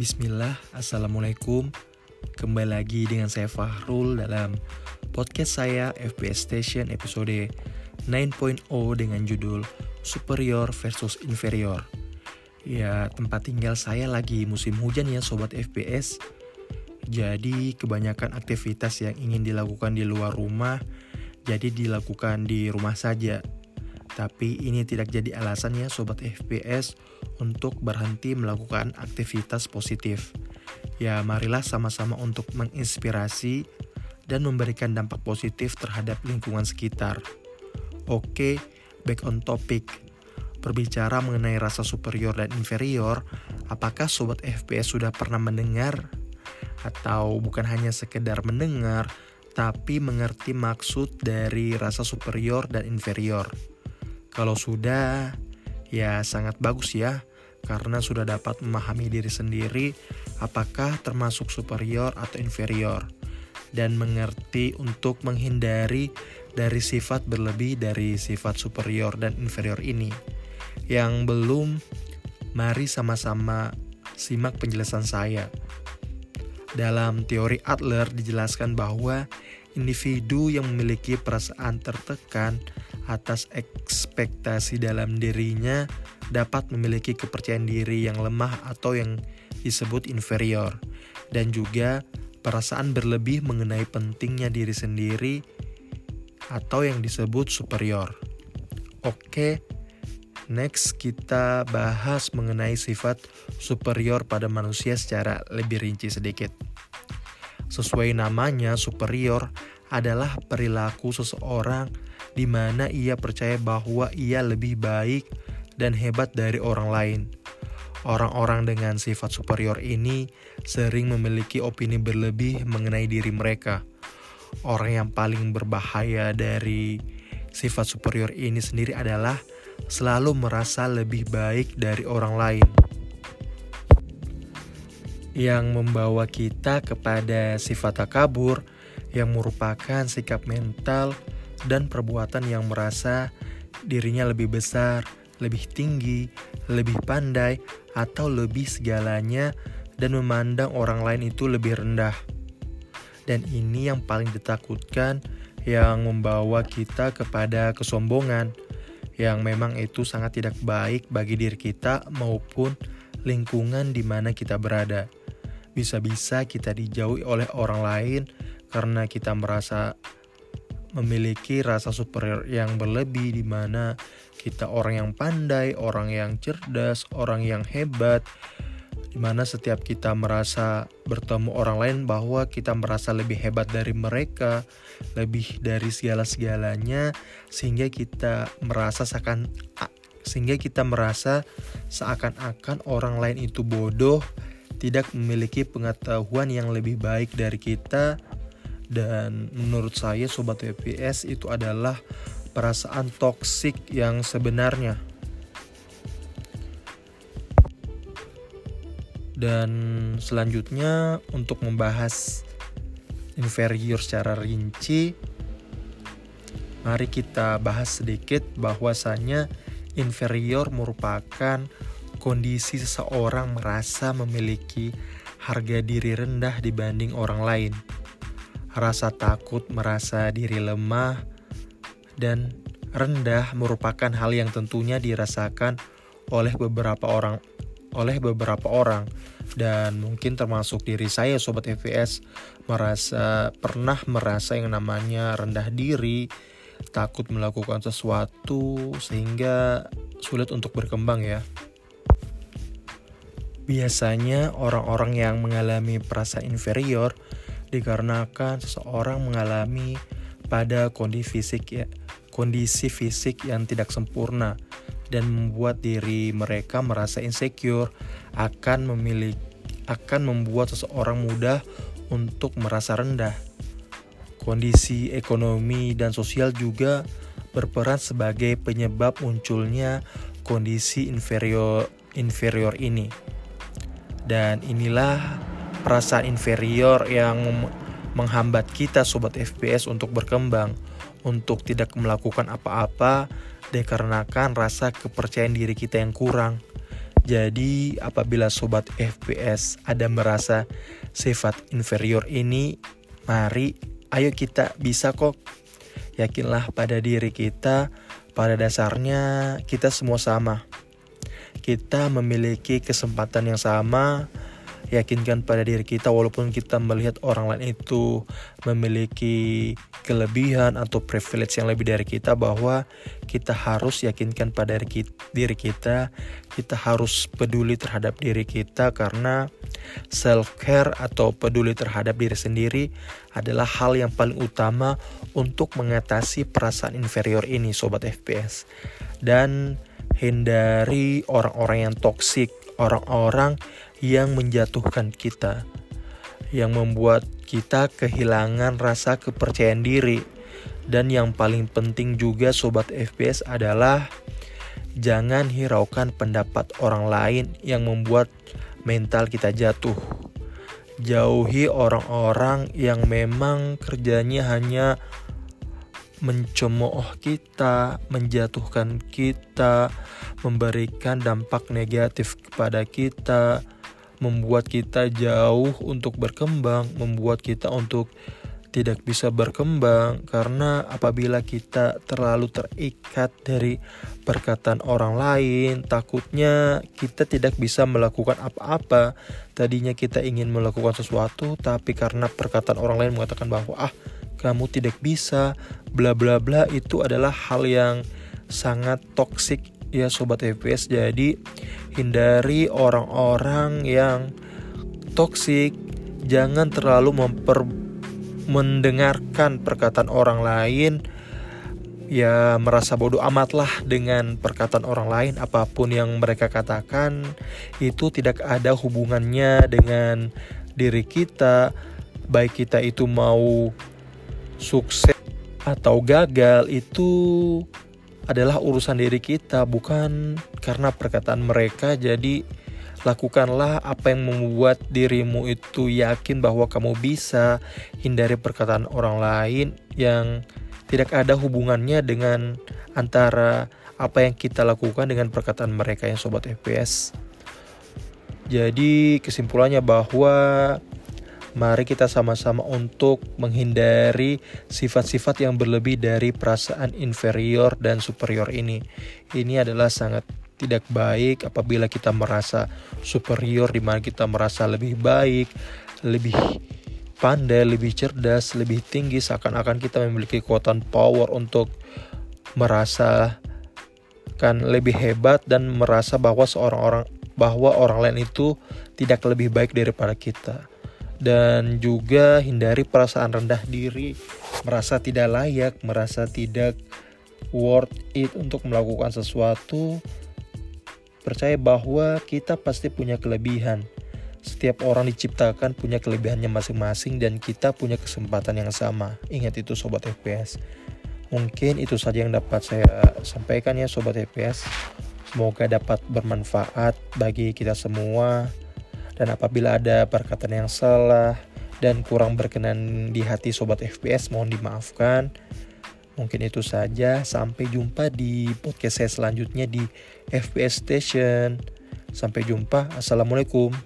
Bismillah, Assalamualaikum. Kembali lagi dengan saya Fahrul dalam podcast saya FPS Station episode 9.0 dengan judul Superior versus Inferior. Ya, tempat tinggal saya lagi musim hujan ya Sobat FPS Jadi kebanyakan aktivitas yang ingin dilakukan di luar rumah Jadi dilakukan di rumah saja tapi ini tidak jadi alasan ya Sobat FPS untuk berhenti melakukan aktivitas positif. Ya marilah sama-sama untuk menginspirasi dan memberikan dampak positif terhadap lingkungan sekitar. Oke, back on topic. Berbicara mengenai rasa superior dan inferior, apakah Sobat FPS sudah pernah mendengar? Atau bukan hanya sekedar mendengar, tapi mengerti maksud dari rasa superior dan inferior? Kalau sudah, ya sangat bagus ya, karena sudah dapat memahami diri sendiri apakah termasuk superior atau inferior, dan mengerti untuk menghindari dari sifat berlebih dari sifat superior dan inferior ini. Yang belum, mari sama-sama simak penjelasan saya. Dalam teori Adler dijelaskan bahwa individu yang memiliki perasaan tertekan atas ekspektasi dalam dirinya dapat memiliki kepercayaan diri yang lemah atau yang disebut inferior dan juga perasaan berlebih mengenai pentingnya diri sendiri atau yang disebut superior. Oke, next kita bahas mengenai sifat superior pada manusia secara lebih rinci sedikit. Sesuai namanya, superior adalah perilaku seseorang di mana ia percaya bahwa ia lebih baik dan hebat dari orang lain. Orang-orang dengan sifat superior ini sering memiliki opini berlebih mengenai diri mereka. Orang yang paling berbahaya dari sifat superior ini sendiri adalah selalu merasa lebih baik dari orang lain. Yang membawa kita kepada sifat takabur yang merupakan sikap mental dan perbuatan yang merasa dirinya lebih besar, lebih tinggi, lebih pandai, atau lebih segalanya, dan memandang orang lain itu lebih rendah. Dan ini yang paling ditakutkan, yang membawa kita kepada kesombongan, yang memang itu sangat tidak baik bagi diri kita maupun lingkungan di mana kita berada. Bisa-bisa kita dijauhi oleh orang lain karena kita merasa memiliki rasa superior yang berlebih di mana kita orang yang pandai, orang yang cerdas, orang yang hebat di mana setiap kita merasa bertemu orang lain bahwa kita merasa lebih hebat dari mereka, lebih dari segala-segalanya sehingga kita merasa seakan sehingga kita merasa seakan-akan orang lain itu bodoh, tidak memiliki pengetahuan yang lebih baik dari kita dan menurut saya sobat VPS itu adalah perasaan toksik yang sebenarnya. Dan selanjutnya untuk membahas inferior secara rinci, mari kita bahas sedikit bahwasanya inferior merupakan kondisi seseorang merasa memiliki harga diri rendah dibanding orang lain. Rasa takut, merasa diri lemah, dan rendah merupakan hal yang tentunya dirasakan oleh beberapa orang oleh beberapa orang. Dan mungkin termasuk diri saya sobat FVS merasa pernah merasa yang namanya rendah diri takut melakukan sesuatu sehingga sulit untuk berkembang ya. Biasanya orang-orang yang mengalami perasaan inferior dikarenakan seseorang mengalami pada kondisi fisik ya kondisi fisik yang tidak sempurna dan membuat diri mereka merasa insecure akan memiliki akan membuat seseorang mudah untuk merasa rendah. Kondisi ekonomi dan sosial juga berperan sebagai penyebab munculnya kondisi inferior inferior ini. Dan inilah perasaan inferior yang menghambat kita sobat FPS untuk berkembang, untuk tidak melakukan apa-apa dikarenakan rasa kepercayaan diri kita yang kurang. Jadi apabila sobat FPS ada merasa sifat inferior ini, mari ayo kita bisa kok. Yakinlah pada diri kita, pada dasarnya kita semua sama. Kita memiliki kesempatan yang sama, yakinkan pada diri kita walaupun kita melihat orang lain itu memiliki kelebihan atau privilege yang lebih dari kita bahwa kita harus yakinkan pada diri kita kita harus peduli terhadap diri kita karena self care atau peduli terhadap diri sendiri adalah hal yang paling utama untuk mengatasi perasaan inferior ini sobat FPS dan hindari orang-orang yang toksik orang-orang yang menjatuhkan kita, yang membuat kita kehilangan rasa kepercayaan diri. Dan yang paling penting juga sobat FPS adalah jangan hiraukan pendapat orang lain yang membuat mental kita jatuh. Jauhi orang-orang yang memang kerjanya hanya mencemooh kita, menjatuhkan kita, memberikan dampak negatif kepada kita, membuat kita jauh untuk berkembang, membuat kita untuk tidak bisa berkembang karena apabila kita terlalu terikat dari perkataan orang lain, takutnya kita tidak bisa melakukan apa-apa. Tadinya kita ingin melakukan sesuatu, tapi karena perkataan orang lain mengatakan bahwa ah, kamu tidak bisa, bla bla bla itu adalah hal yang sangat toksik ya sobat FPS. Jadi hindari orang-orang yang toksik jangan terlalu memper mendengarkan perkataan orang lain. Ya merasa bodoh amatlah dengan perkataan orang lain. Apa pun yang mereka katakan itu tidak ada hubungannya dengan diri kita. Baik kita itu mau sukses atau gagal itu adalah urusan diri kita, bukan karena perkataan mereka. Jadi, lakukanlah apa yang membuat dirimu itu yakin bahwa kamu bisa hindari perkataan orang lain yang tidak ada hubungannya dengan antara apa yang kita lakukan dengan perkataan mereka yang sobat FPS. Jadi kesimpulannya bahwa Mari kita sama-sama untuk menghindari sifat-sifat yang berlebih dari perasaan inferior dan superior ini. Ini adalah sangat tidak baik apabila kita merasa superior di mana kita merasa lebih baik, lebih pandai, lebih cerdas, lebih tinggi seakan-akan kita memiliki kekuatan power untuk merasa kan lebih hebat dan merasa bahwa seorang orang bahwa orang lain itu tidak lebih baik daripada kita dan juga hindari perasaan rendah diri, merasa tidak layak, merasa tidak worth it untuk melakukan sesuatu. Percaya bahwa kita pasti punya kelebihan. Setiap orang diciptakan punya kelebihannya masing-masing dan kita punya kesempatan yang sama. Ingat itu sobat FPS. Mungkin itu saja yang dapat saya sampaikan ya sobat FPS. Semoga dapat bermanfaat bagi kita semua. Dan apabila ada perkataan yang salah dan kurang berkenan di hati sobat FPS, mohon dimaafkan. Mungkin itu saja. Sampai jumpa di podcast saya selanjutnya di FPS Station. Sampai jumpa. Assalamualaikum.